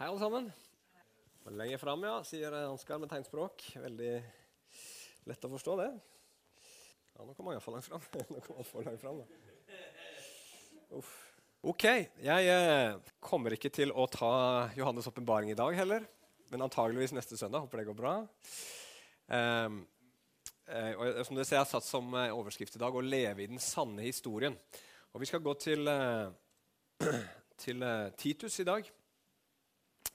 Hei, alle sammen. Lenger fram, ja, sier Ansgar med tegnspråk. Veldig lett å forstå det. Ja, nå kom han iallfall langt fram. Nå kom han for langt fram, da. Uff. Ok, jeg eh, kommer ikke til å ta Johannes' åpenbaring i dag heller. Men antageligvis neste søndag. Håper det går bra. Um, eh, og som dere ser, Jeg har satt som eh, overskrift i dag 'Å leve i den sanne historien'. Og Vi skal gå til, eh, til eh, Titus i dag.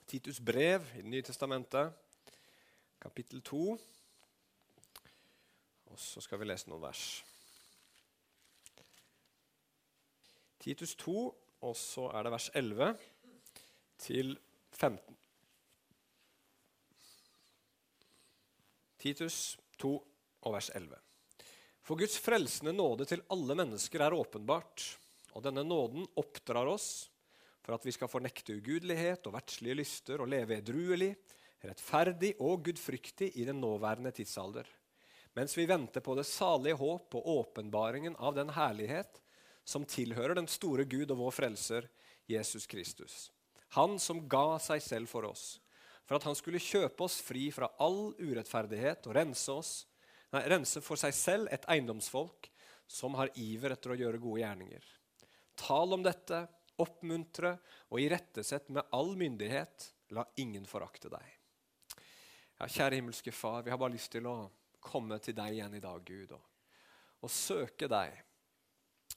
Titus brev i Det nye testamentet, kapittel 2. Og så skal vi lese noen vers. Titus 2, og så er det vers 11 til 15. Titus 2 og vers 11. For Guds frelsende nåde til alle mennesker er åpenbart, og denne nåden oppdrar oss for at vi skal fornekte ugudelighet og verdslige lyster og leve edruelig, rettferdig og gudfryktig i den nåværende tidsalder, mens vi venter på det salige håp og åpenbaringen av den herlighet som tilhører den store Gud og vår frelser, Jesus Kristus. Han som ga seg selv for oss, for at han skulle kjøpe oss fri fra all urettferdighet og rense, oss, nei, rense for seg selv et eiendomsfolk som har iver etter å gjøre gode gjerninger. Tal om dette, oppmuntre og irettesett med all myndighet. La ingen forakte deg. Ja, kjære himmelske Far, vi har bare lyst til å komme til deg igjen i dag, Gud, og, og søke deg.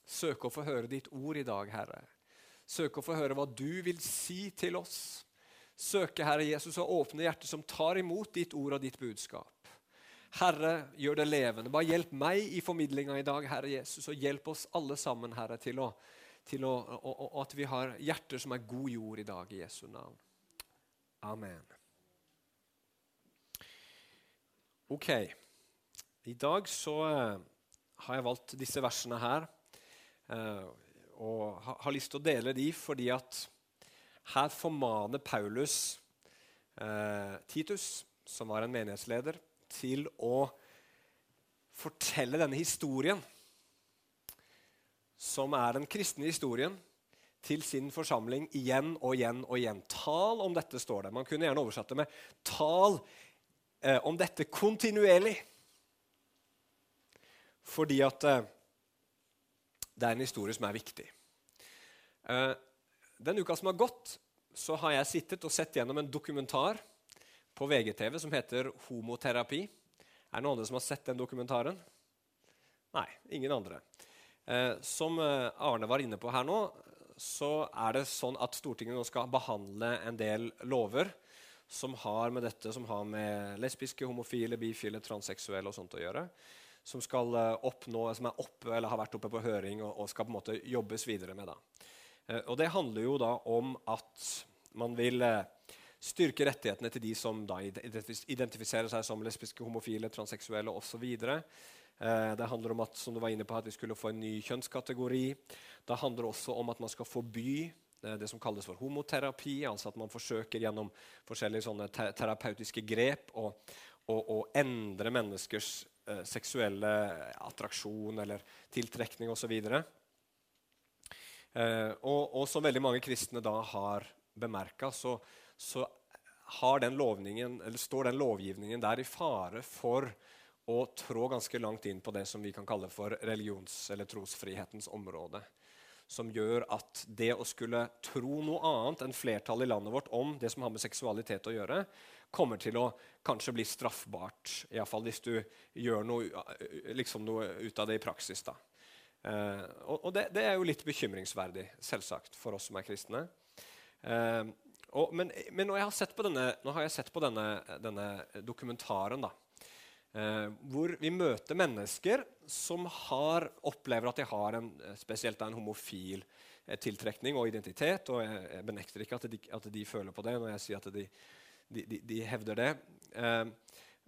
Søke å få høre ditt ord i dag, Herre. Søke å få høre hva du vil si til oss. Søke, Herre Jesus, å åpne hjertet som tar imot ditt ord og ditt budskap. Herre, gjør det levende. Bare hjelp meg i formidlinga i dag, Herre Jesus, og hjelp oss alle sammen, Herre, til å til å, og, og, at vi har hjerter som er god jord i dag, i Jesu navn. Amen. Ok. I dag så uh, har jeg valgt disse versene her. Uh, og har lyst til å dele de fordi at her formaner Paulus uh, Titus, som var en menighetsleder, til å fortelle denne historien som er den kristne historien, til sin forsamling igjen og igjen og igjen. Tal om dette, står det. Man kunne gjerne oversatt det med 'tal eh, om dette kontinuerlig'. Fordi at eh, det er en historie som er viktig. Eh, den uka som har gått, så har jeg sittet og sett gjennom en dokumentar på VGTV som heter 'Homoterapi'. Er det noen andre som har sett den dokumentaren? Nei, ingen andre. Eh, som eh, Arne var inne på her nå, så er det sånn at Stortinget nå skal behandle en del lover som har med dette som har med lesbiske, homofile, bifile, transseksuelle og sånt å gjøre. Som, skal eh, oppnå, som er oppe, eller har vært oppe på høring og, og skal på en måte jobbes videre med. Da. Og Det handler jo da om at man vil styrke rettighetene til de som da identifiserer seg som lesbiske, homofile, transseksuelle osv. Eh, det handler om at, som du var inne på, at vi skulle få en ny kjønnskategori. Det handler også om at man skal forby eh, det som kalles for homoterapi. altså At man forsøker gjennom forskjellige sånne terapeutiske grep å, å, å endre menneskers eh, seksuelle attraksjon eller tiltrekning osv. Eh, og, og som veldig mange kristne da har bemerka, så, så den står den lovgivningen der i fare for å trå ganske langt inn på det som vi kan kalle for religions- eller trosfrihetens område. Som gjør at det å skulle tro noe annet enn flertallet i landet vårt om det som har med seksualitet å gjøre, kommer til å kanskje bli straffbart. Iallfall hvis du gjør noe, liksom noe, ut av det i praksis. da. Eh, og det, det, er jo litt bekymringsverdig, selvsagt, for oss som er kristne. Eh, og, men, men når, jeg denne, nå har jeg sett på denne, denne dokumentaren da, Eh, hvor vi møter mennesker som har, opplever at de har en, eh, spesielt en homofil eh, tiltrekning og identitet. Og jeg, jeg benekter ikke at de, at de, føler på det når jeg sier at de, de, de hevder det. Eh,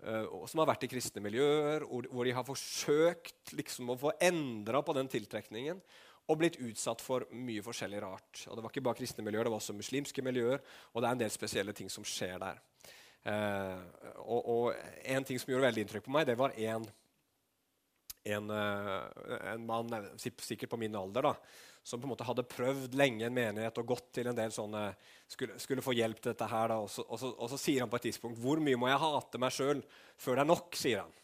eh, som har vært i kristne miljøer, hvor, hvor de har forsøkt liksom, å få endra på den tiltrekningen. Og blitt utsatt for mye forskjellig rart. Og Det var ikke bare kristne miljøer, det var også muslimske miljøer. Og det er en del spesielle ting som skjer der. Uh, og, og, en ting som gjorde veldig inntrykk på meg, det var en, en, en mann, sikkert på min alder, da, som på en måte hadde prøvd lenge en menighet og gått til en del sånne Skulle, skulle få hjelp til dette her. Da, og, så, og, så, og, så, sier han på et tidspunkt Hvor mye må jeg hate meg sjøl før det er nok? sier han.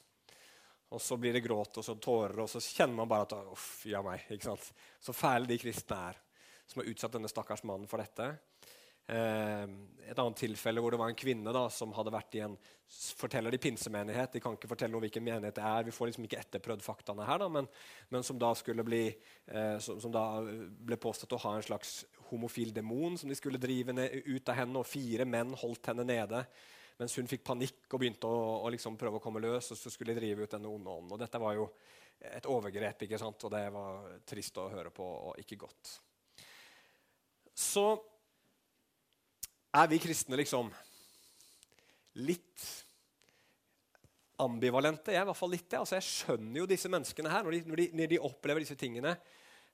Og så blir det gråt og så tårer, og så kjenner man bare at uff, ja meg, ikke sant? Så fæle de kristne er som har utsatt denne stakkars mannen for dette. Eh, et annet tilfelle hvor det var en kvinne da, som hadde vært i en forteller de pinsemenighet. De kan ikke fortelle noe hvilken menighet det er. Vi får liksom ikke etterprøvd faktaene her, da, men, men, som da skulle bli eh, som, som, da ble påstått å ha en slags homofil demon som de skulle drive ned, ut av henne. Og fire menn holdt henne nede mens hun fikk panikk og begynte å, å liksom prøve å komme løs. og så skulle de drive ut denne onde ånden. Og dette var jo et overgrep, ikke sant? og det var trist å høre på og ikke godt. Så er vi kristne liksom litt ambivalente. Jeg er i hvert fall litt det. Altså, jeg skjønner jo disse menneskene her, når de, når de, når de opplever disse tingene,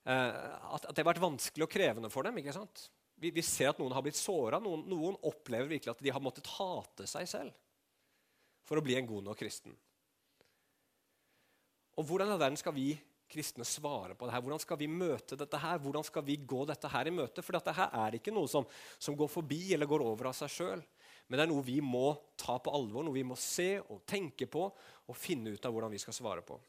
eh, at, at, det har vært vanskelig og krevende for dem. ikke sant? Vi, vi ser at noen har blitt såra. Noen, noen, opplever virkelig at de har måttet hate seg selv for å bli en god nok kristen. Og Hvordan i verden skal vi kristne svare på det her? Hvordan skal vi møte dette her? Hvordan skal vi gå dette her i møte? For dette her er ikke noe som, som går forbi eller går over av seg sjøl. Men det er noe vi må ta på alvor, noe vi må se og tenke på og finne ut av hvordan vi skal svare på.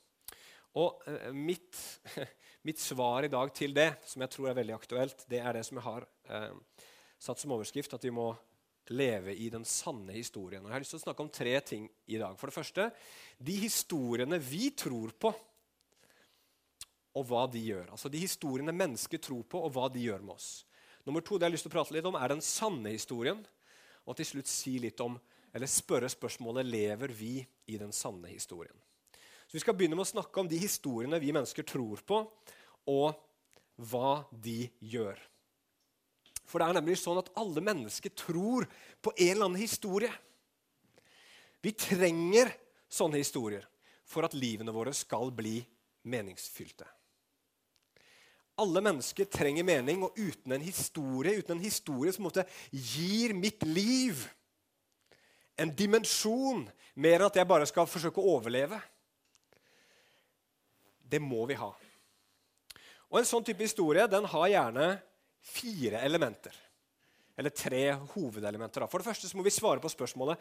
Og eh, mitt, mitt, svar i dag til det, som jeg tror er veldig aktuelt, det er det som jeg har eh, satt som overskrift, at vi må leve i den sanne historien. Og jeg har lyst til å snakke om tre ting i dag. For det første de historiene vi tror på, og hva de gjør. Altså de historiene mennesker tror på, og hva de gjør med oss. Nummer to det jeg har lyst til å prate litt om, er den sanne historien. Og til slutt si litt om, eller spørre spørsmålet lever vi i den sanne historien. Så Vi skal begynne med å snakke om de historiene vi mennesker tror på, og hva de gjør. For det er nemlig sånn at alle mennesker tror på en eller annen historie. Vi trenger sånne historier for at livene våre skal bli meningsfylte. Alle mennesker trenger mening, og uten en historie uten en historie som gir mitt liv en dimensjon mer enn at jeg bare skal forsøke å overleve, det må vi ha. Og En sånn type historie den har gjerne fire elementer. Eller tre hovedelementer. For det første så må vi svare på spørsmålet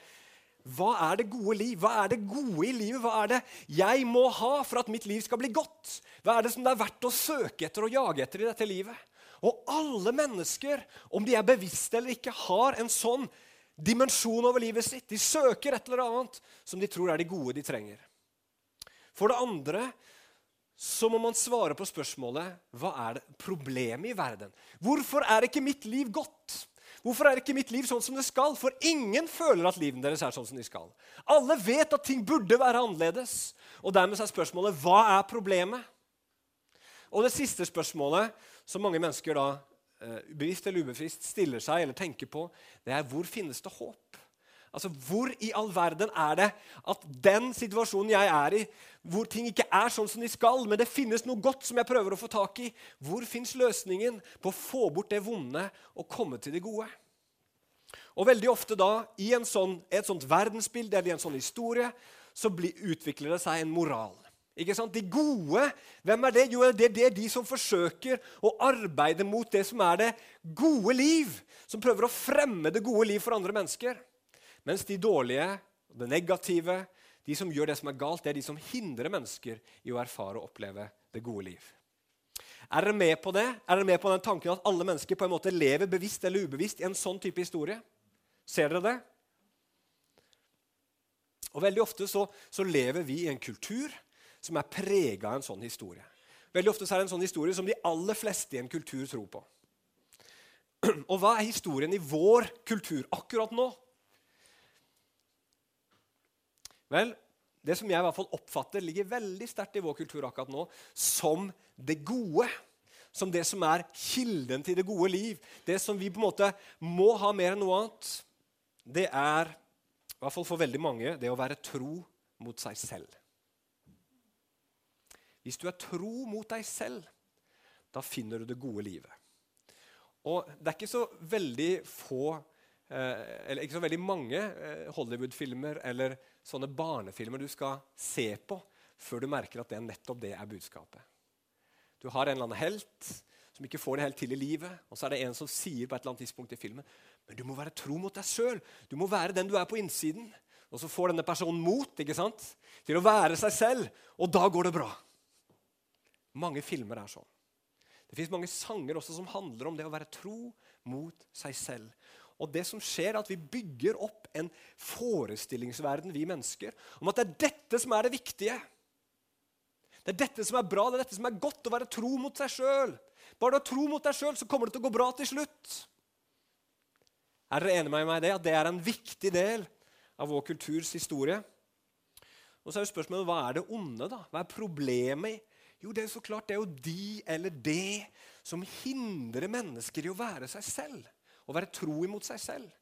hva er det gode liv? Hva er det gode i livet? Hva er det jeg må ha for at mitt liv skal bli godt? Hva er det som det er verdt å søke etter og jage etter i dette livet? Og alle mennesker, om de er bevisste eller ikke, har en sånn dimensjon over livet sitt. De søker et eller annet som de tror er det gode de trenger. For det andre så må man svare på spørsmålet hva er det problemet i verden. Hvorfor er ikke mitt liv godt? Hvorfor er ikke mitt liv sånn som det skal? For ingen føler at livet deres er sånn som de skal. Alle vet at ting burde være annerledes. Og dermed er spørsmålet hva er problemet? Og det siste spørsmålet som mange mennesker da, eh, bevisst eller ubevisst stiller seg eller tenker på, det er hvor finnes det håp? Altså, Hvor i all verden er det at den situasjonen jeg er i, hvor ting ikke er sånn som de skal, men det finnes noe godt som jeg prøver å få tak i, hvor fins løsningen på å få bort det vonde og komme til det gode? Og veldig ofte da, i sånn, et sånt verdensbilde eller i en sånn historie, så bli, utvikler det seg en moral. Ikke sant? De gode, hvem er det? Jo, det er de som forsøker å arbeide mot det som er det gode liv. Som prøver å fremme det gode liv for andre mennesker. Mens de dårlige, det negative, de som gjør det som er galt, det er de som hindrer mennesker i å erfare og oppleve det gode liv. Er dere med på det? Er dere med på den tanken at alle mennesker på en måte lever bevisst eller ubevisst i en sånn type historie? Ser dere det? Og Veldig ofte så, så lever vi i en kultur som er prega av en sånn historie. Veldig ofte så er det en sånn historie som de aller fleste i en kultur tror på. Og hva er historien i vår kultur akkurat nå? Vel, det som jeg i hvert fall oppfatter ligger veldig sterkt i vår kultur akkurat nå, som det gode. Som det som er kilden til det gode liv. Det som vi på en måte må ha mer enn noe annet. Det er, i hvert fall for veldig mange, det å være tro mot seg selv. Hvis du er tro mot deg selv, da finner du det gode livet. Og det er ikke så veldig få Eh, eller ikke så veldig mange eh, Hollywood-filmer eller sånne barnefilmer du skal se på før du merker at det nettopp det er budskapet. Du har en eller annen helt som ikke får det helt til i livet. Og så er det en som sier på et eller annet tidspunkt i filmen men du må være tro mot deg sjøl. Du må være den du er på innsiden. Og så får denne personen mot ikke sant? til å være seg selv, og da går det bra. Mange filmer er sånn. Det fins mange sanger også som handler om det å være tro mot seg selv. Og det som skjer er at Vi bygger opp en forestillingsverden, vi mennesker, om at det er dette som er det viktige. Det er dette som er bra, det er dette som er godt, å være tro mot seg sjøl. Bare du har tro mot deg sjøl, så kommer det til å gå bra til slutt. Er dere enige med meg i det? At det er en viktig del av vår kulturs historie? Og så er jo spørsmålet, Hva er det onde? da? Hva er problemet? Jo, det er så klart, det er jo de eller det som hindrer mennesker i å være seg selv. Å være tro imot seg selv.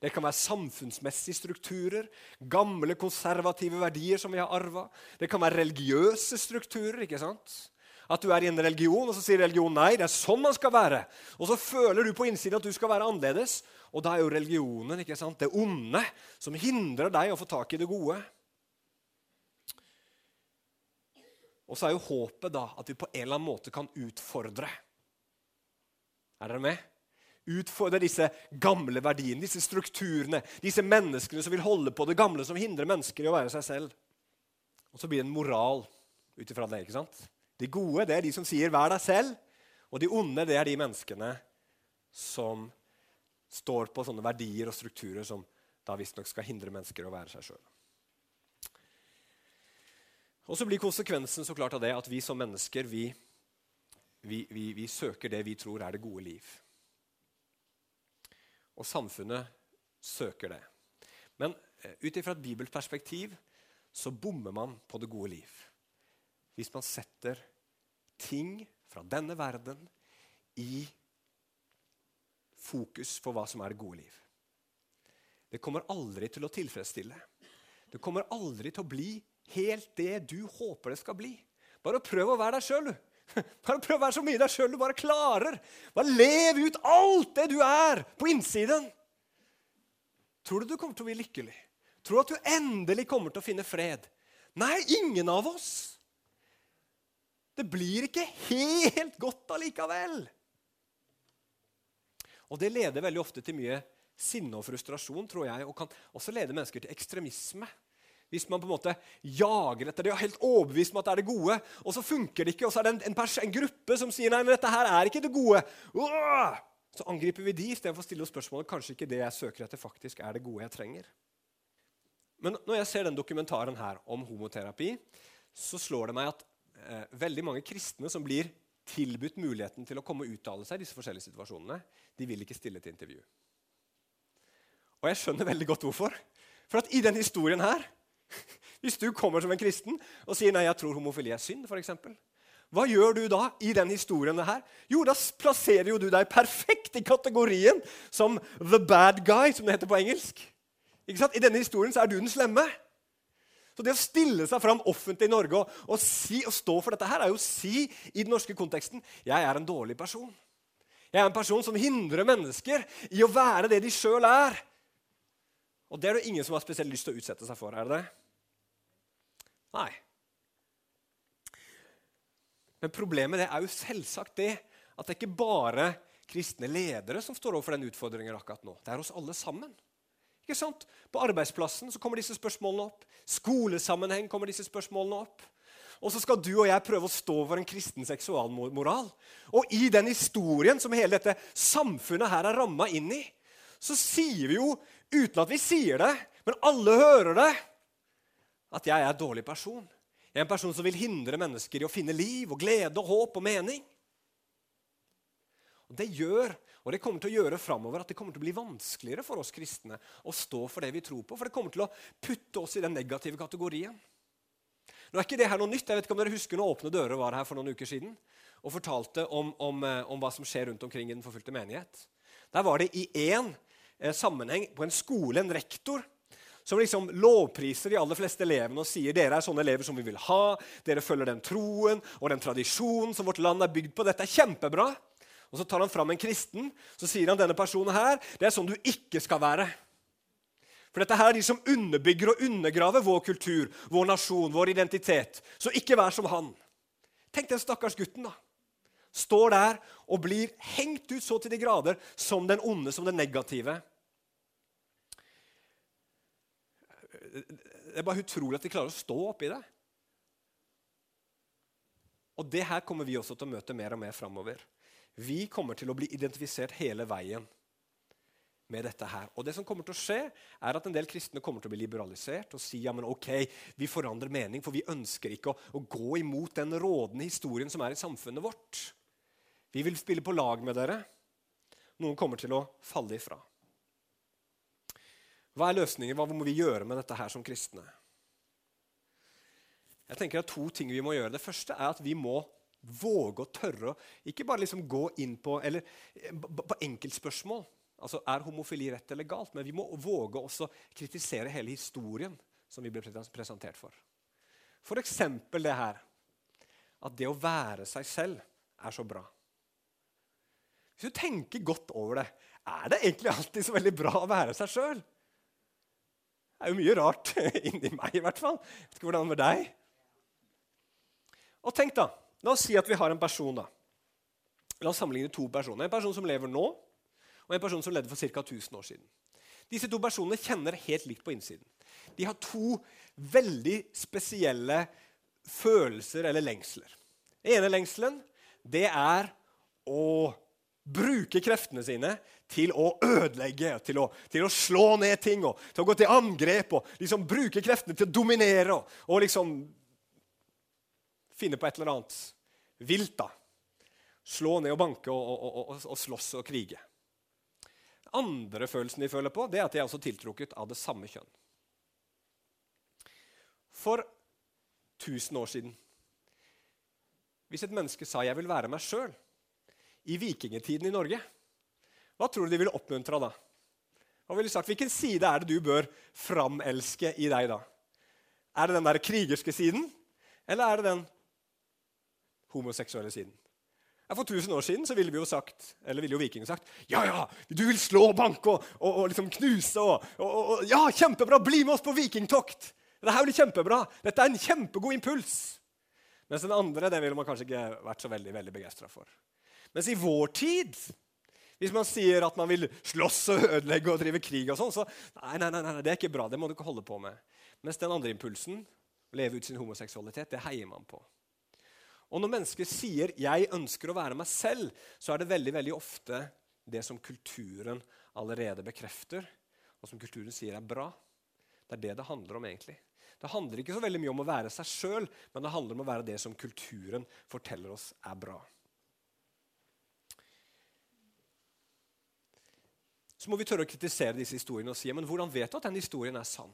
Det kan være samfunnsmessige strukturer, gamle konservative verdier som vi har arva. Det kan være religiøse strukturer. ikke sant? At du er i en religion, og så sier religionen nei, det er sånn man skal være. Og så føler du på innsiden at du skal være annerledes. Og da er jo religionen ikke sant, det onde som hindrer deg å få tak i det gode. Og så er jo håpet da at vi på en eller annen måte kan utfordre. Er dere med? Utfordre disse gamle verdiene, disse strukturene, disse menneskene som vil holde på det gamle, som hindrer mennesker i å være seg selv. Og så blir det en moral ut ifra det. ikke sant? De gode det er de som sier 'vær deg selv', og de onde det er de menneskene som står på sånne verdier og strukturer som da visstnok skal hindre mennesker i å være seg sjøl. Og så blir konsekvensen så klart av det at vi som mennesker vi, vi, vi, vi søker det vi tror er det gode liv. Og samfunnet søker det. Men eh, ut ifra et bibelperspektiv så bommer man på det gode liv. Hvis man setter ting fra denne verden i fokus for hva som er det gode liv. Det kommer aldri til å tilfredsstille. Det kommer aldri til å bli helt det du håper det skal bli. Bare prøv å være deg sjøl, du. Bare prøv å være så mye deg sjøl du bare klarer. Bare lev ut alt det du er på innsiden. Tror du du kommer til å bli lykkelig? Tror du at du endelig kommer til å finne fred? Nei, ingen av oss. Det blir ikke helt godt allikevel. Og det leder veldig ofte til mye sinne og frustrasjon, tror jeg, og kan også lede mennesker til ekstremisme. Hvis man på en måte jager etter det og er helt overbevist om at det er det gode, og så funker det ikke, og så er det en, en, en gruppe som sier nei, men dette her er ikke det gode, Åh! så angriper vi de istedenfor å stille oss spørsmålet kanskje ikke det jeg søker etter, faktisk er det gode jeg trenger. Men når jeg ser den dokumentaren her om homoterapi, så slår det meg at eh, veldig mange kristne som blir tilbudt muligheten til å komme og uttale seg i disse forskjellige situasjonene, de vil ikke stille til intervju. Og jeg skjønner veldig godt hvorfor. For at i den historien her Hvis du kommer som en kristen og sier nei, jeg tror homofili er synd, f.eks. Hva gjør du da i den historien her? Jo, da plasserer jo du deg perfekt i kategorien som the bad guy, som det heter på engelsk. Ikke sant? I denne historien så er du den slemme. Så det å stille seg fram offentlig i Norge og, og, si, og stå for dette her, er jo å si i den norske konteksten jeg er en dårlig person. Jeg er en person som hindrer mennesker i å være det de sjøl er. Og det er det ingen som har spesielt lyst til å utsette seg for. er det det? Nei. Men problemet er jo selvsagt det at det er ikke bare kristne ledere som står overfor den utfordringen akkurat nå. Det er oss alle sammen. Ikke sant? På arbeidsplassen så kommer disse spørsmålene opp. Skolesammenheng kommer disse spørsmålene opp. Og så skal du og jeg prøve å stå for en kristen seksualmoral. Og i den historien som hele dette samfunnet her er ramma inn i, så sier vi jo, uten at vi sier det, men alle hører det, at jeg er en dårlig person. Jeg er en person som vil hindre mennesker i å finne liv og glede og håp og mening. Og Det gjør, og det kommer til å gjøre framover at det kommer til å bli vanskeligere for oss kristne å stå for det vi tror på, for det kommer til å putte oss i den negative kategorien. Nå er ikke det her noe nytt. Jeg vet ikke om dere husker når Åpne dører var her for noen uker siden og fortalte om, om, eh, om hva som skjer rundt omkring i den forfulgte menighet. Der var det i én eh, sammenheng på en skole en rektor som liksom lovpriser de aller fleste elevene og sier dere er sånne elever som vi vil ha. Dere følger den troen og den tradisjonen som vårt land er bygd på. Dette er kjempebra. Og Så tar han fram en kristen så sier han denne personen her, det er sånn du ikke skal være. For dette her er de som underbygger og undergraver vår kultur, vår nasjon, vår identitet. Så ikke vær som han. Tenk den stakkars gutten, da. Står der og blir hengt ut så til de grader som den onde, som den negative. Det er bare utrolig at de klarer å stå oppi det. Og det her kommer vi også til å møte mer og mer framover. Vi kommer til å bli identifisert hele veien med dette her. Og det som kommer til å skje, er at en del kristne kommer til å bli liberalisert og si ja, men ok, vi forandrer mening, for vi ønsker ikke å, å gå imot den rådende historien som er i samfunnet vårt. Vi vil spille på lag med dere. Noen kommer til å falle ifra. Hva er løsningen? Hva må vi gjøre med dette her som kristne? Jeg tenker at To ting vi må gjøre. Det første er at vi må våge å tørre å ikke bare liksom gå inn på, eller, på enkeltspørsmål. Altså, Er homofili rett eller galt? Men vi må våge også kritisere hele historien som vi ble presentert for. F.eks. det her at det å være seg selv er så bra. Hvis du tenker godt over det, er det egentlig alltid så veldig bra å være seg sjøl? Det er jo mye rart inni meg, i hvert fall. vet ikke hvordan det med deg. Og tenk da, La oss si at vi har en person. da. La oss sammenligne to personer. En person som lever nå, og en person som levde for ca. 1000 år siden. Disse to personene kjenner helt likt på innsiden. De har to veldig spesielle følelser eller lengsler. Den ene lengselen det er å bruke kreftene sine til å ødelegge, til å, til å slå ned ting og til å gå til angrep. og liksom Bruke kreftene til å dominere og, og liksom finne på et eller annet vilt. da. Slå ned og banke og, og, og, slåss og krige. Den andre følelsen de føler på, det er at de er også tiltrukket av det samme kjønn. For 1000 år siden Hvis et menneske sa 'jeg vil være meg sjøl' i vikingtiden i Norge, hva tror du de ville oppmuntra da? Hva ville sagt, Hvilken side er det du bør framelske i deg da? Er det den der krigerske siden, eller er det den homoseksuelle siden. For 1000 år siden så ville vi jo sagt, eller ville jo vikingene sagt ja, ja, du vil slå og banke og, og, og liksom knuse og, og, Ja, kjempebra! Bli med oss på vikingtokt! Dette blir kjempebra. Dette er en kjempegod impuls. Mens den andre det ville man kanskje ikke vært så veldig, veldig begeistra for. Mens i vår tid, hvis man sier at man vil slåss og ødelegge og drive krig, og sånn, så nei, nei, nei, nei, det er ikke bra. Det må du ikke holde på med. Mens den andre impulsen, å leve ut sin homoseksualitet, det heier man på. Og når mennesker sier 'jeg ønsker å være meg selv', så er det veldig, veldig ofte det som kulturen allerede bekrefter, og som kulturen sier er bra. Det er det det handler om egentlig. Det handler ikke så veldig mye om å være seg sjøl, men det handler om å være det som kulturen forteller oss er bra. Så må vi tørre å kritisere disse historiene og si men hvordan vet du at den historien er sann?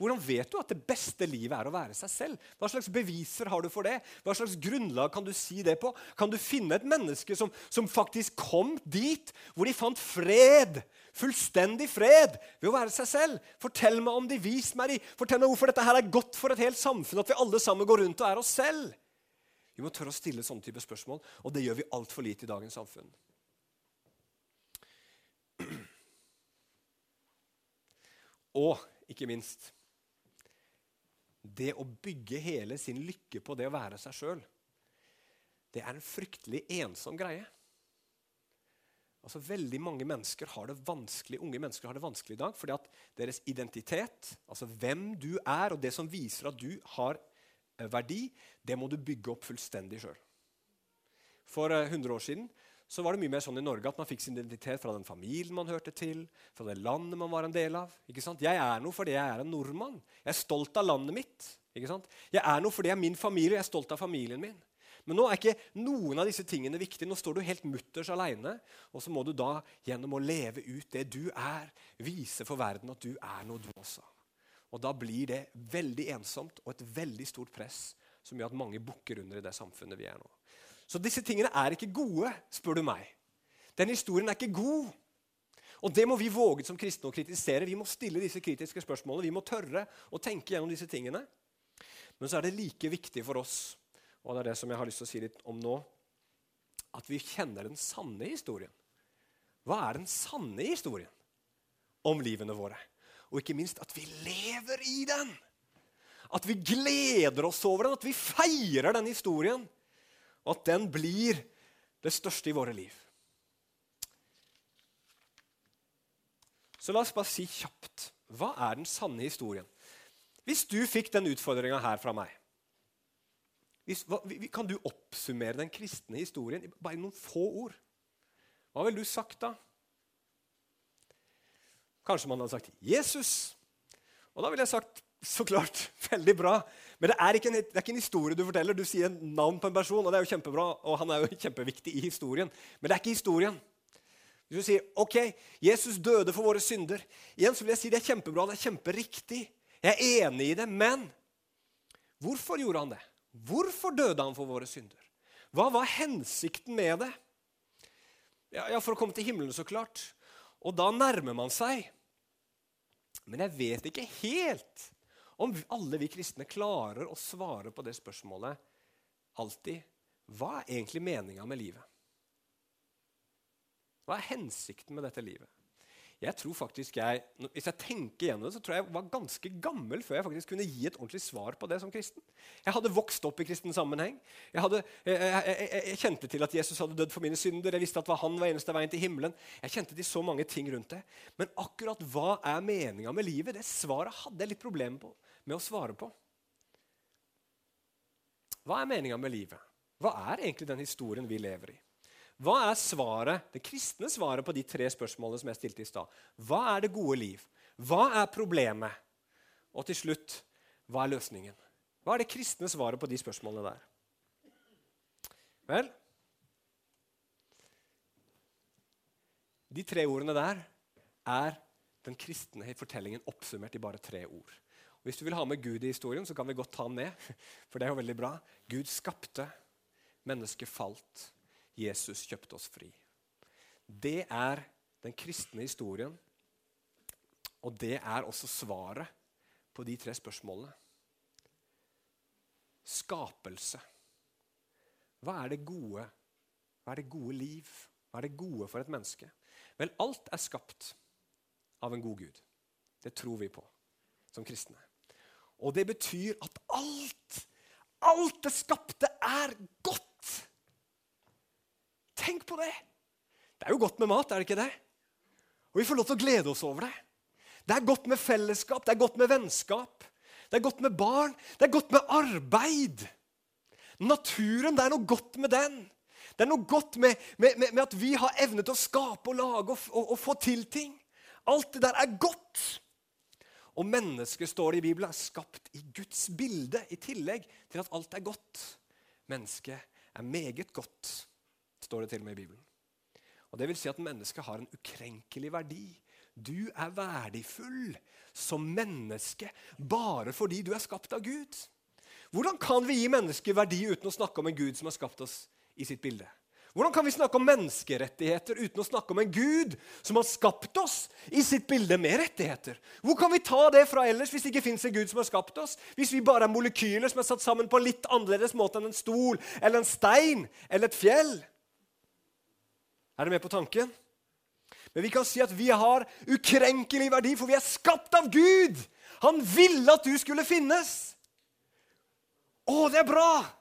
Hvordan vet du at det beste livet er å være seg selv? Hva slags beviser har du for det? Hva slags grunnlag kan du si det på? Kan du finne et menneske som, som faktisk kom dit hvor de fant fred? Fullstendig fred ved å være seg selv. Fortell meg om de, vis meg de. Fortell meg hvorfor dette her er godt for et helt samfunn, at vi alle sammen går rundt og er oss selv. Vi må tørre å stille sånne type spørsmål, og det gjør vi altfor lite i dagens samfunn. Og ikke minst det å bygge hele sin lykke på det å være seg sjøl, det er en fryktelig ensom greie. Altså Veldig mange mennesker har det vanskelig, unge mennesker har det vanskelig i dag fordi at deres identitet, altså hvem du er, og det som viser at du har eh, verdi, det må du bygge opp fullstendig sjøl. For 100 eh, år siden så var det mye mer sånn i Norge at man fikk sin identitet fra den familien man hørte til, fra det landet man var en del av. Ikke sant? Jeg er noe fordi jeg er en nordmann. Jeg er stolt av landet mitt. Ikke sant? Jeg er noe fordi jeg er min familie, og jeg er stolt av familien min. Men nå er ikke noen av disse tingene viktige. Nå står du helt mutters aleine. Og så må du da gjennom å leve ut det du er, vise for verden at du er noe, du også. Og da blir det veldig ensomt og et veldig stort press som gjør at mange bukker under i det samfunnet vi er nå. Så disse tingene er ikke gode, spør du meg. Den historien er ikke god. Og det må vi våge som kristne å kritisere. Vi må stille disse kritiske spørsmålene. Vi må tørre å tenke gjennom disse tingene. Men så er det like viktig for oss, og det er det som jeg har lyst til å si litt om nå, at vi kjenner den sanne historien. Hva er den sanne historien om livene våre? og ikke minst at vi lever i den. At vi gleder oss over den, at vi feirer den historien. Og at den blir det største i våre liv. Så la oss bare si kjapt hva er den sanne historien? Hvis du fikk den utfordringa her fra meg hvis, hva, Kan du oppsummere den kristne historien bare i noen få ord? Hva ville du sagt da? Kanskje man hadde sagt Jesus. Og da ville jeg sagt så klart, veldig bra. Men det er, en, det er, ikke en, historie du forteller. Du sier en navn på en person, og det er jo kjempebra, og han er jo kjempeviktig i historien. Men det er ikke historien. Hvis du sier ok, Jesus døde for våre synder, igjen så vil jeg si det er kjempebra, det er kjemperiktig. Jeg er enig i det, men hvorfor gjorde han det? Hvorfor døde han for våre synder? Hva var hensikten med det? Ja, ja, For å komme til himmelen, så klart. Og da nærmer man seg. Men jeg vet ikke helt om alle vi kristne klarer å svare på det spørsmålet alltid. Hva er egentlig meninga med livet? Hva er hensikten med dette livet? Jeg tror faktisk jeg, Hvis jeg tenker gjennom det, så tror jeg jeg var ganske gammel før jeg faktisk kunne gi et ordentlig svar på det som kristen. Jeg hadde vokst opp i kristen sammenheng. Jeg, hadde, jeg, jeg, jeg, kjente til at Jesus hadde dødd for mine synder. Jeg visste at han var eneste veien til himmelen. Jeg kjente til så mange ting rundt det. Men akkurat hva er meninga med livet, det svaret hadde jeg litt problemer med å svare på. Hva er meninga med livet? Hva er egentlig den historien vi lever i? Hva er svaret, det kristne svaret på de tre spørsmålene som jeg stilte i stad? Hva er det gode liv? Hva er problemet? Og til slutt, hva er løsningen? Hva er det kristne svaret på de spørsmålene der? Vel De tre ordene der er den kristne fortellingen oppsummert i bare tre ord. Og hvis du vil ha med Gud i historien, så kan vi godt ta han med. For det er jo veldig bra. Gud skapte, mennesket falt. Jesus kjøpte oss fri. Det er den kristne historien, og det er også svaret på de tre spørsmålene. Skapelse. Hva er det gode? Hva er det gode liv? Hva er det gode for et menneske? Vel, alt er skapt av en god Gud. Det tror vi på som kristne. Og det betyr at alt, alt det skapte, er godt. Tenk på det! Det er jo godt med mat, er det ikke det? Og vi får lov til å glede oss over det. Det er godt med fellesskap, det er godt med vennskap, det er godt med barn, det er godt med arbeid. Naturen, det er noe godt med den. Det er noe godt med, med, med, med at vi har evne til å skape og lage og, og, og, få til ting. Alt det der er godt. Og mennesket, står det i Bibelen, er skapt i Guds bilde, i tillegg til at alt er godt. Mennesket er meget godt står det til og med i Bibelen. Og Det vil si at mennesket har en ukrenkelig verdi. Du er verdifull som menneske bare fordi du er skapt av Gud. Hvordan kan vi gi mennesket verdi uten å snakke om en Gud som har skapt oss i sitt bilde? Hvordan kan vi snakke om menneskerettigheter uten å snakke om en Gud som har skapt oss i sitt bilde med rettigheter? Hvor kan vi ta det fra ellers hvis det ikke fins en Gud som har skapt oss? Hvis vi bare er molekyler som er satt sammen på en litt annerledes måte enn en stol eller en stein eller et fjell? Er dere med på tanken? Men vi kan si at vi har ukrenkelig verdi, for vi er skapt av Gud. Han ville at du skulle finnes. Å, det er bra!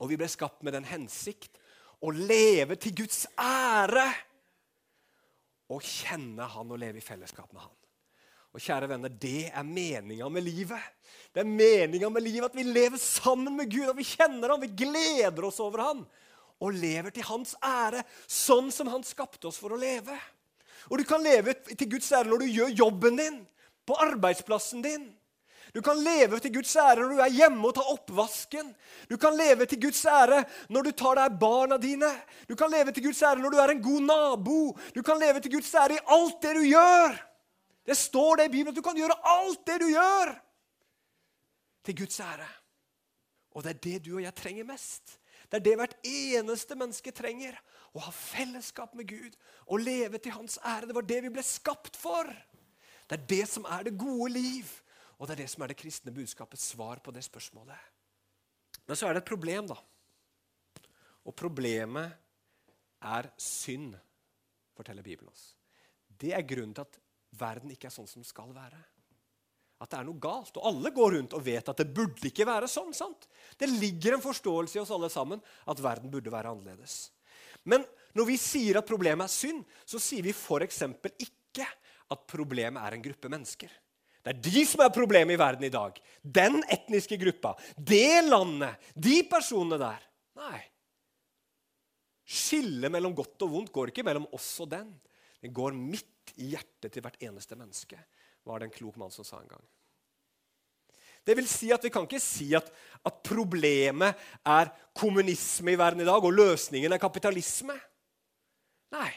Og vi ble skapt med den hensikt å leve til Guds ære. Og kjenne Han og leve i fellesskap med Han. Og kjære venner, Det er meninga med livet. Det er meninga med livet At vi lever sammen med Gud, og vi kjenner Han, vi gleder oss over Han og lever til hans ære, sånn som han skapte oss for å leve. Og du kan leve til Guds ære når du gjør jobben din, på arbeidsplassen din. Du kan leve til Guds ære når du er hjemme og tar oppvasken. Du kan leve til Guds ære når du tar deg barna dine. Du kan leve til Guds ære når du er en god nabo. Du kan leve til Guds ære i alt det du gjør. Det står det i Bibelen at du kan gjøre alt det du gjør, til Guds ære. Og det er det du og jeg trenger mest. Det er det hvert eneste menneske trenger. Å ha fellesskap med Gud og leve til Hans ære. Det var det vi ble skapt for. Det er det som er det gode liv. Og det er det som er det kristne budskapets svar på det spørsmålet. Men så er det et problem, da. Og problemet er synd, forteller Bibelen oss. Det er grunnen til at verden ikke er sånn som den skal være. At det er noe galt. Og alle går rundt og vet at det burde ikke være sånn. sant? Det ligger en forståelse i oss alle sammen at verden burde være annerledes. Men når vi sier at problemet er synd, så sier vi f.eks. ikke at problemet er en gruppe mennesker. Det er de som er problemet i verden i dag. Den etniske gruppa. Det landet. De personene der. Nei. Skillet mellom godt og vondt går ikke mellom oss og den. Det går midt i hjertet til hvert eneste menneske, var det en klok mann som sa en gang. Det vil si at Vi kan ikke si at, at problemet er kommunisme i verden i dag, og løsningen er kapitalisme. Nei.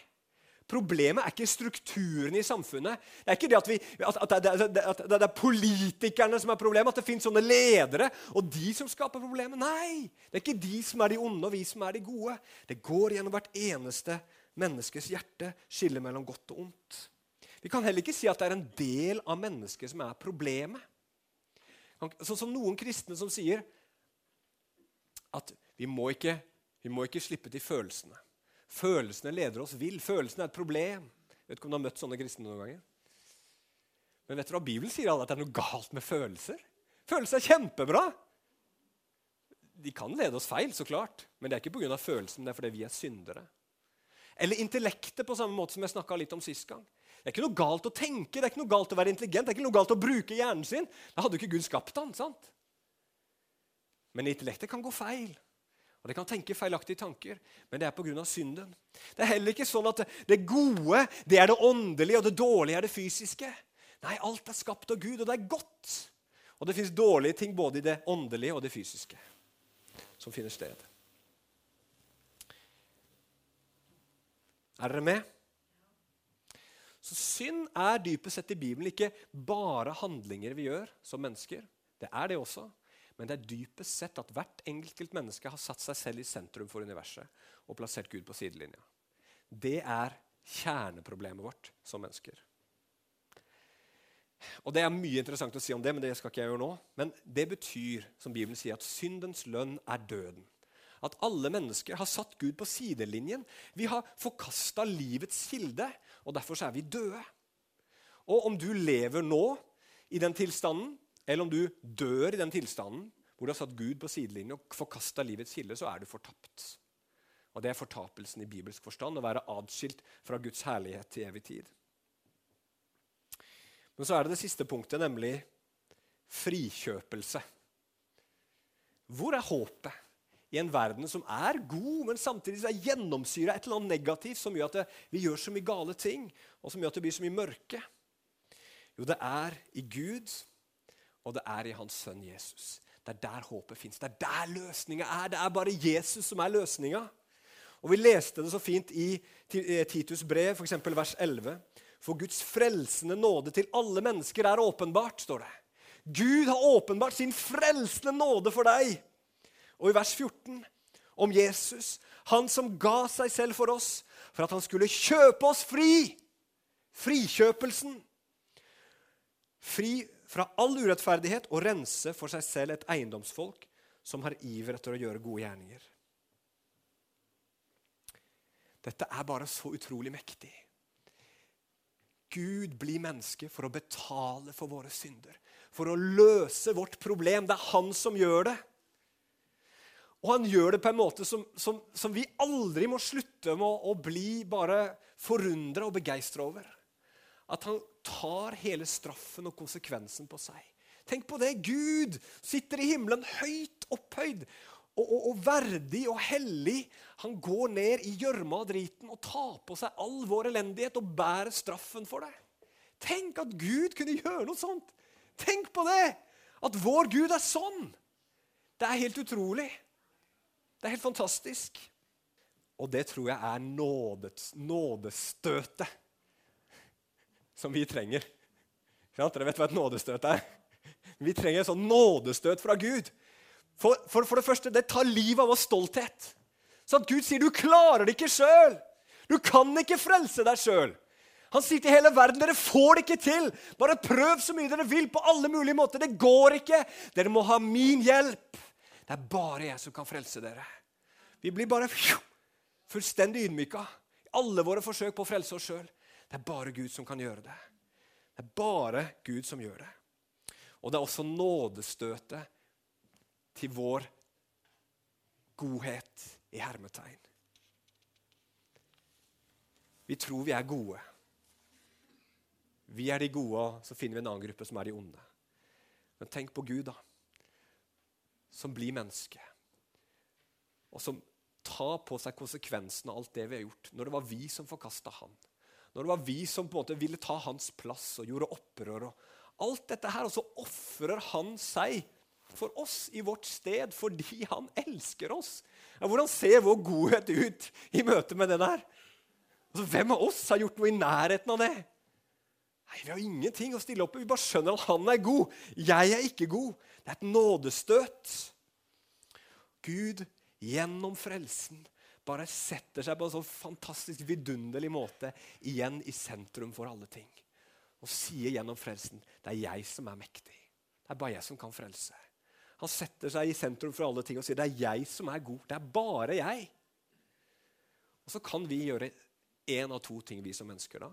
Problemet er ikke strukturen i samfunnet. Det er ikke det at, vi, at, at, det, at, det, er politikerne som er problemet, at det finnes sånne ledere, og de som skaper problemet. Nei! Det er ikke de som er de onde, og vi som er de gode. Det går gjennom hvert eneste menneskes hjerte, skillet mellom godt og ondt. Vi kan heller ikke si at det er en del av mennesket som er problemet. Sånn som noen kristne som sier at vi må ikke, vi må ikke slippe til følelsene. Følelsene leder oss vill. Følelsene er et problem. Jeg vet ikke om du har møtt sånne kristne noen ganger. Men vet du hva Bibelen sier? Alle at det er noe galt med følelser. Følelser er kjempebra. De kan lede oss feil, så klart, men det er ikke pga. følelsen, det er fordi vi er syndere. Eller intellektet, på samme måte som jeg snakka litt om sist gang. Det er ikke noe galt å tenke, det er ikke noe galt å være intelligent, det er ikke noe galt å bruke hjernen sin. Da hadde jo ikke Gud skapt han, sant? Men intellektet kan gå feil. Og Det kan tenke feilaktige tanker, men det er pga. synden. Det er heller ikke sånn at det gode det er det åndelige, og det dårlige er det fysiske. Nei, alt er skapt av Gud, og det er godt. Og det fins dårlige ting både i det åndelige og det fysiske som finner sted. Er dere med? Så Synd er dypest sett i Bibelen ikke bare handlinger vi gjør som mennesker. Det er det også. Men det er dypest sett at hvert enkelt menneske har satt seg selv i sentrum for universet og plassert Gud på sidelinja. Det er kjerneproblemet vårt som mennesker. Og Det er mye interessant å si om det, men det skal ikke jeg gjøre nå. Men det betyr som Bibelen sier, at syndens lønn er døden. At alle mennesker har satt Gud på sidelinjen. Vi har forkasta livets kilde, og derfor er vi døde. Og om du lever nå i den tilstanden, eller om du dør i den tilstanden hvor du har satt Gud på sidelinjen og forkasta livets kilde, så er du fortapt. Og Det er fortapelsen i bibelsk forstand, å være adskilt fra Guds herlighet til evig tid. Men så er det det siste punktet, nemlig frikjøpelse. Hvor er håpet i en verden som er god, men samtidig er gjennomsyra et eller annet negativt som gjør at det, vi gjør så mye gale ting, og som gjør at det blir så mye mørke? Jo, det er i Gud og det er i hans sønn Jesus. Det er der håpet fins. Det er der løsninga er. Det er bare Jesus som er løsninga. Og Vi leste det så fint i eh, Titus brev, f.eks. vers 11. For Guds frelsende nåde til alle mennesker er åpenbart, står det. Gud har åpenbart sin frelsende nåde for deg. Og i vers 14 om Jesus, han som ga seg selv for oss, for at han skulle kjøpe oss fri. Frikjøpelsen. Fri fra all urettferdighet og rense for seg selv et eiendomsfolk som har iver etter å gjøre gode gjerninger. Dette er bare så utrolig mektig. Gud blir menneske for å betale for våre synder. For å løse vårt problem. Det er han som gjør det. Og han gjør det på en måte som, som, som vi aldri må slutte med å, å bli bare forundra og begeistra over at han tar hele straffen og konsekvensen på seg. Tenk på det! Gud sitter i himmelen høyt opphøyd og, og, og verdig og hellig. Han går ned i gjørma og driten og tar på seg all vår elendighet og bærer straffen for det. Tenk at Gud kunne gjøre noe sånt! Tenk på det! At vår Gud er sånn! Det er helt utrolig. Det er helt fantastisk. Og det tror jeg er nådestøtet som vi trenger. Dere vet hva et nådestøt er? Vi trenger et sånn nådestøt fra Gud. For, for, for, det første, det tar livet av vår stolthet. Så at Gud sier du klarer det ikke sjøl. Du kan ikke frelse deg sjøl. Han sier til hele verden dere får det ikke til. Bare prøv så mye dere vil på alle mulige måter. Det går ikke. Dere må ha min hjelp. Det er bare jeg som kan frelse dere. Vi blir bare fullstendig ydmyka i alle våre forsøk på å frelse oss sjøl. Det er bare Gud som kan gjøre det. Det er bare Gud som gjør det. Og det er også nådestøtet til vår godhet i hermetegn. Vi tror vi er gode. Vi er de gode, og så finner vi en annen gruppe som er de onde. Men tenk på Gud, da. Som blir menneske. Og som tar på seg konsekvensen av alt det vi har gjort. Når det var vi som forkasta han. Når det var vi som på en måte ville ta hans plass og gjorde opprør. og Alt dette her, og så ofrer han seg for oss i vårt sted fordi han elsker oss. Ja, hvordan ser vår godhet ut i møte med det der? Altså, hvem av oss har gjort noe i nærheten av det? Nei, Vi har ingenting å stille opp med. Vi bare skjønner at han er god. Jeg er ikke god. Det er et nådestøt. Gud gjennom frelsen bare setter seg på en så fantastisk vidunderlig måte igjen i sentrum for alle ting. Og sier gjennom frelsen det er jeg som er mektig. Det er bare jeg som kan frelse. Han setter seg i sentrum for alle ting og sier det er jeg som er god. Det er bare jeg. Og så kan vi gjøre én av to ting, vi som mennesker. da.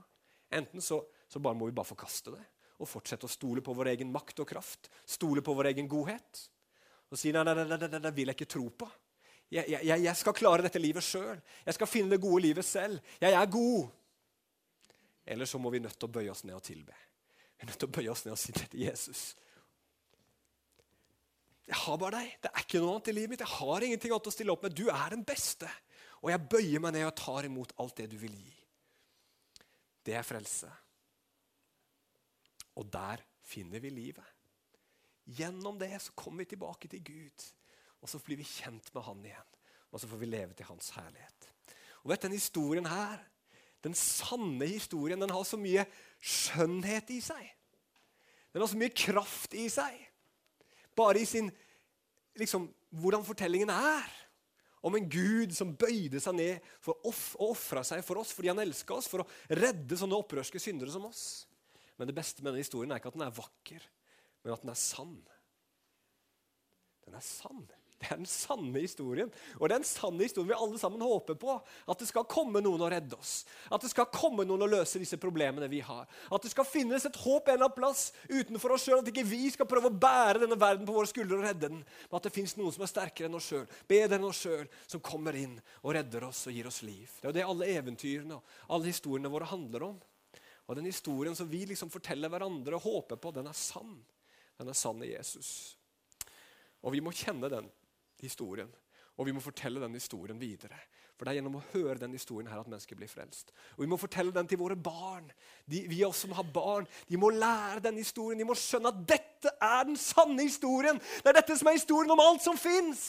Enten så, så bare må vi bare forkaste det og fortsette å stole på vår egen makt og kraft. Stole på vår egen godhet. Og si nei, nei, nei det vil jeg ikke tro på. Jeg, jeg, jeg skal klare dette livet sjøl. Jeg skal finne det gode livet selv. Jeg er god. Eller så må vi nødt til å bøye oss ned og tilbe. Vi er nødt til å bøye oss ned og si til Jesus Jeg har bare deg. Det er ikke noe annet i livet mitt. Jeg har ingenting annet å stille opp med. Du er den beste. Og jeg bøyer meg ned og tar imot alt det du vil gi. Det er frelse. Og der finner vi livet. Gjennom det så kommer vi tilbake til Gud. Og så blir vi kjent med Han igjen. Og så får vi leve til Hans herlighet. Og vet Den historien her, den sanne historien, den har så mye skjønnhet i seg. Den har så mye kraft i seg. Bare i sin liksom, hvordan fortellingen er. Om en Gud som bøyde seg ned for off og ofra seg for oss fordi han elska oss, for å redde sånne opprørske syndere som oss. Men det beste med denne historien er ikke at den er vakker, men at den er sann. Den er sann. Det er den sanne historien. Og det er den sanne historien vi alle sammen håper på. At det skal komme noen og redde oss. At det skal komme noen og løse disse problemene vi har. At det skal finnes et håp en eller annen plass utenfor oss sjøl. At ikke vi skal prøve å bære denne verden på våre skuldre og redde den. Men at det fins noen som er sterkere enn oss sjøl, bedre enn oss sjøl, som kommer inn og redder oss og gir oss liv. Det er jo det alle eventyrene og alle historiene våre handler om. Og den historien som vi liksom forteller hverandre og håper på, den er sann. Den er sann i Jesus. Og vi må kjenne den historien. Og vi må fortelle den historien videre. For det er gjennom å høre den historien her at mennesker blir frelst. Og Vi må fortelle den til våre barn. De, vi også som har barn, de må lære den historien. De må skjønne at dette er den sanne historien. Det er dette som er historien om alt som fins.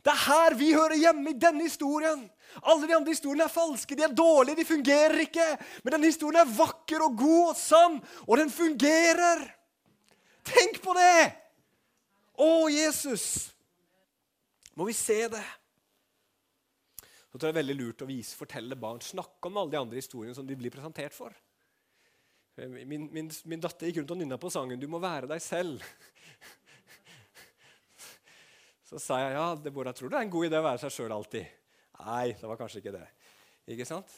Det er her vi hører hjemme, i denne historien. Alle de andre historiene er falske, de er dårlige, de fungerer ikke. Men denne historien er vakker og god og sann, og den fungerer. Tenk på det! Å, Jesus! Må vi se det? Så tror jeg det er veldig lurt å vise, fortelle barn, snakke om alle de andre historiene som de blir presentert for. Min, min, min datter gikk rundt og nynna på sangen 'Du må være deg selv'. Så sa jeg ja, det Bård, jeg tror det er en god idé å være seg sjøl alltid? Nei, det var kanskje ikke det. Ikke sant?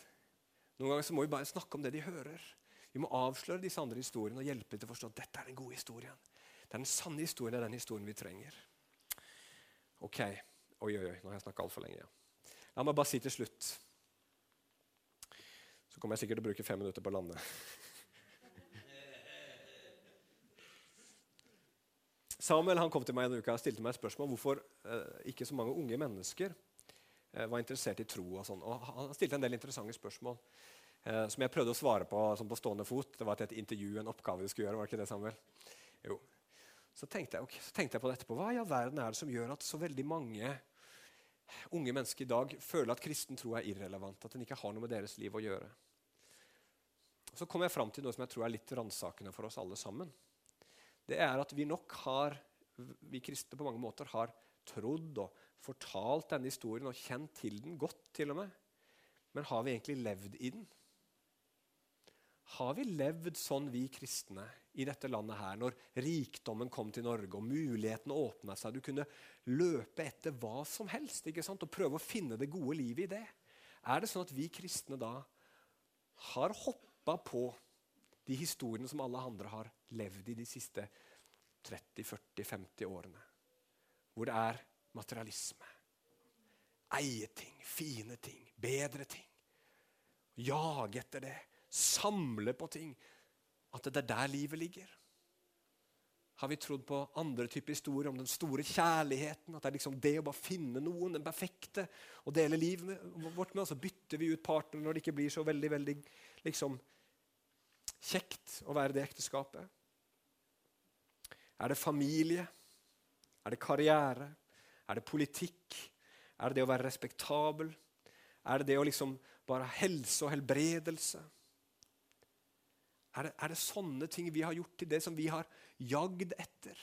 Noen ganger så må vi bare snakke om det de hører. Vi må avsløre disse andre historiene og hjelpe til å forstå at dette er den gode historien. Det er den sanne historien, det er den historien vi trenger. Ok. Oi, oi, oi, nå har jeg snakka altfor lenge. Ja. La meg bare si til slutt Så kommer jeg sikkert til å bruke fem minutter på å lande. Samuel han kom til meg en uke og stilte meg et spørsmål hvorfor eh, ikke så mange unge mennesker eh, var interessert i tro. og sånn. Og Han stilte en del interessante spørsmål eh, som jeg prøvde å svare på sånn på stående fot. Det var et intervju, en oppgave vi skulle gjøre. var det ikke det, Samuel? Jo. Så tenkte, jeg, okay, så tenkte jeg på det etterpå. Hva i all verden er det som gjør at så veldig mange unge mennesker i dag føler at kristen tro er irrelevant? At den ikke har noe med deres liv å gjøre? Så kom jeg fram til noe som jeg tror er litt ransakende for oss alle sammen. Det er at vi nok har, vi kristne på mange måter har trodd og fortalt denne historien og kjent til den godt, til og med. Men har vi egentlig levd i den? Har vi levd sånn, vi kristne, i dette landet her, når rikdommen kom til Norge og mulighetene åpna seg? Du kunne løpe etter hva som helst ikke sant? og prøve å finne det gode livet i det. Er det sånn at vi kristne da har hoppa på de historiene som alle andre har levd i de siste 30-40-50 årene. Hvor det er materialisme. Eie ting, fine ting, bedre ting. Jage etter det. Samle på ting. At det er der livet ligger. Har vi trodd på andre typer historier om den store kjærligheten? At det er liksom det å bare finne noen, den perfekte, og dele livet vårt med? Og så bytter vi ut partner når det ikke blir så veldig veldig liksom, kjekt å være det ekteskapet. Er det familie? Er det karriere? Er det politikk? Er det det å være respektabel? Er det det å liksom bare ha helse og helbredelse? Er det, er det, sånne ting vi har gjort til det som vi har jagd etter?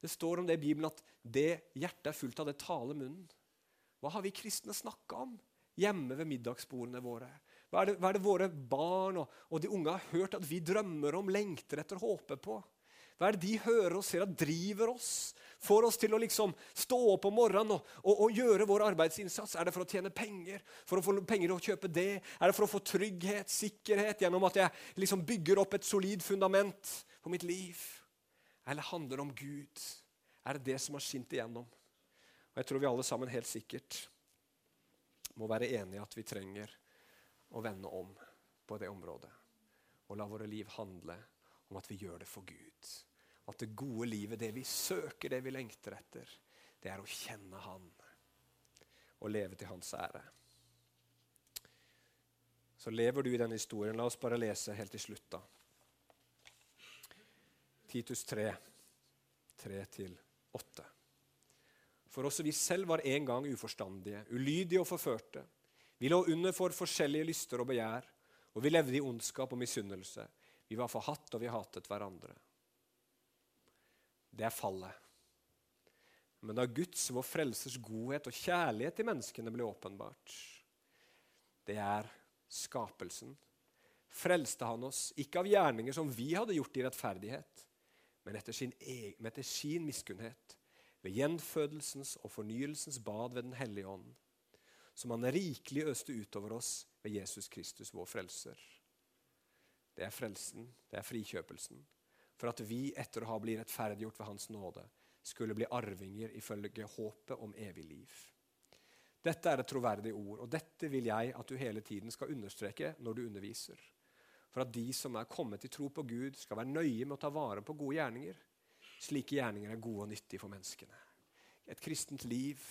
Det står om det i Bibelen at det hjertet er fullt av, det taler munnen. Hva har vi kristne snakka om hjemme ved middagsbordene våre? Hva er det, hva er det våre barn og, og, de unge har hørt at vi drømmer om, lengter etter, håper på? Hva er det de hører og ser at driver oss? Får oss til å liksom stå opp om morgenen og, og, og, gjøre vår arbeidsinnsats? Er det for å tjene penger? For å få penger til å kjøpe det? Er det for å få trygghet, sikkerhet, gjennom at jeg liksom bygger opp et solid fundament for mitt liv? Eller handler det om Gud? Er det det som har skint igjennom? Og Jeg tror vi alle sammen helt sikkert må være enige at vi trenger å vende om på det området. Og la våre liv handle om at vi gjør det for Gud. At det gode livet, det vi søker, det vi lengter etter, det er å kjenne Han og leve til Hans ære. Så lever du i denne historien. La oss bare lese helt til slutt, da. Titus 3, 3-8. For også vi selv var en gang uforstandige, ulydige og forførte. Vi lå under for forskjellige lyster og begjær, og vi levde i ondskap og misunnelse. Vi var forhatt, og vi hatet hverandre det er fallet. Men da Guds, vår frelsers godhet og kjærlighet til menneskene ble åpenbart, det er skapelsen, frelste han oss ikke av gjerninger som vi hadde gjort i rettferdighet, men etter sin, egen, etter sin miskunnhet, ved gjenfødelsens og fornyelsens bad ved Den hellige ånd, som han rikelig øste utover oss ved Jesus Kristus, vår frelser. Det er frelsen, det er frikjøpelsen for at vi etter å ha blitt rettferdiggjort ved Hans nåde skulle bli arvinger ifølge håpet om evig liv. Dette er et troverdig ord, og dette vil jeg at du hele tiden skal understreke når du underviser. For at de som er kommet til tro på Gud, skal være nøye med å ta vare på gode gjerninger. Slike gjerninger er gode og nyttige for menneskene. Et kristent liv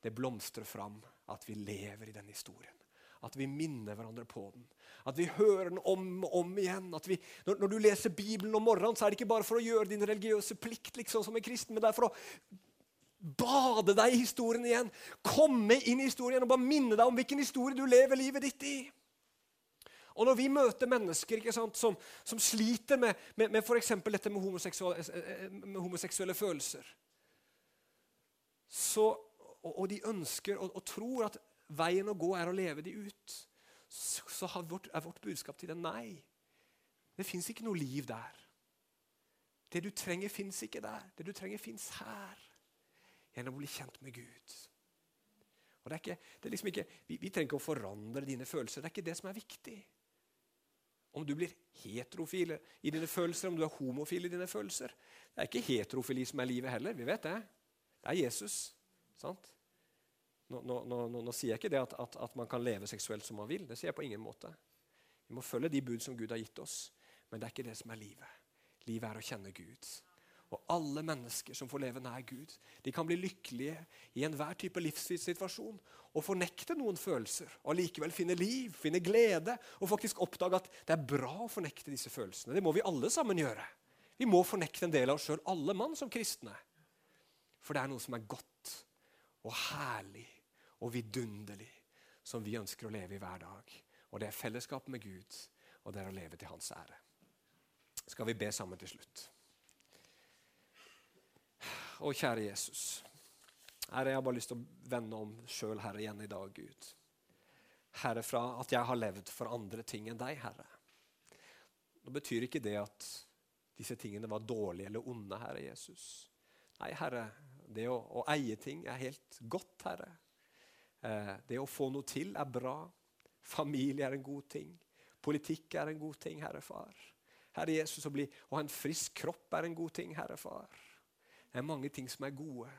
det blomstrer fram at vi lever i denne historien. At vi minner hverandre på den. At vi hører den om og om igjen. Vi, når, når, du leser Bibelen om morgenen, så er det ikke bare for å gjøre din religiøse plikt liksom, som en kristen, men det er for å bade deg i historien igjen. Komme inn i historien og bare minne deg om hvilken historie du lever livet ditt i. Og Når vi møter mennesker sant, som, som, sliter med, med, med f.eks. dette med homoseksuelle, med homoseksuelle, følelser så, og, og, de ønsker og, og tror at veien å gå er å leve de ut, så vårt, er vårt budskap til dem nei. Det fins ikke noe liv der. Det du trenger, fins ikke der. Det du trenger, fins her. Gjennom å bli kjent med Gud. Og det er ikke, det er liksom ikke, vi, vi, trenger ikke å forandre dine følelser. Det er ikke det som er viktig. Om du blir heterofil i dine følelser, om du er homofil i dine følelser. Det er ikke heterofili som er livet heller. Vi vet det. Det er Jesus. sant? Nå, nå, nå, nå, sier jeg ikke det at, at, at, man kan leve seksuelt som man vil. Det sier jeg på ingen måte. Vi må følge de bud som Gud har gitt oss. Men det er ikke det som er livet. Livet er å kjenne Gud. Og alle mennesker som får leve nær Gud, de kan bli lykkelige i enhver type livssituasjon og fornekte noen følelser. Og likevel finne liv, finne glede og faktisk oppdage at det er bra å fornekte disse følelsene. Det må vi alle sammen gjøre. Vi må fornekte en del av oss sjøl, alle mann som kristne. For det er noe som er godt og herlig og vidunderlig som vi ønsker å leve i hver dag. Og det er fellesskap med Gud, og det er å leve til Hans ære. Skal vi be sammen til slutt? Å, kjære Jesus. Herre, jeg har bare lyst til å vende om sjøl, Herre, igjen i dag, Gud. Herre, fra at jeg har levd for andre ting enn deg, Herre. Nå betyr ikke det at disse tingene var dårlige eller onde, Herre Jesus. Nei, Herre, det å, å eie ting er helt godt, Herre. Eh, det å få noe til er bra. Familie er en god ting. Politikk er en god ting, Herre Far. Herre Jesus, å, bli, å ha en frisk kropp er en god ting, Herre Far. Det er mange ting som er gode.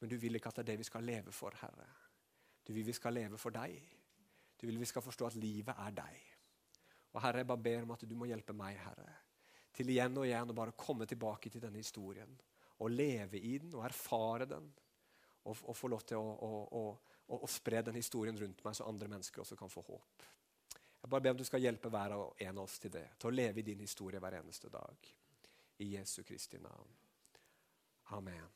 Men du vil ikke at det er det vi skal leve for, Herre. Du vil vi skal leve for deg. Du vil vi skal forstå at livet er deg. Og Herre, jeg bare ber om at du må hjelpe meg, Herre, til igjen og igjen å bare komme tilbake til denne historien. Og leve i den og erfare den. Og, og få lov til å, å, å, å, spre den historien rundt meg, så andre mennesker også kan få håp. Jeg bare ber om du skal hjelpe hver og en av oss til det. Til å leve i din historie hver eneste dag. I Jesu Kristi navn. Amen.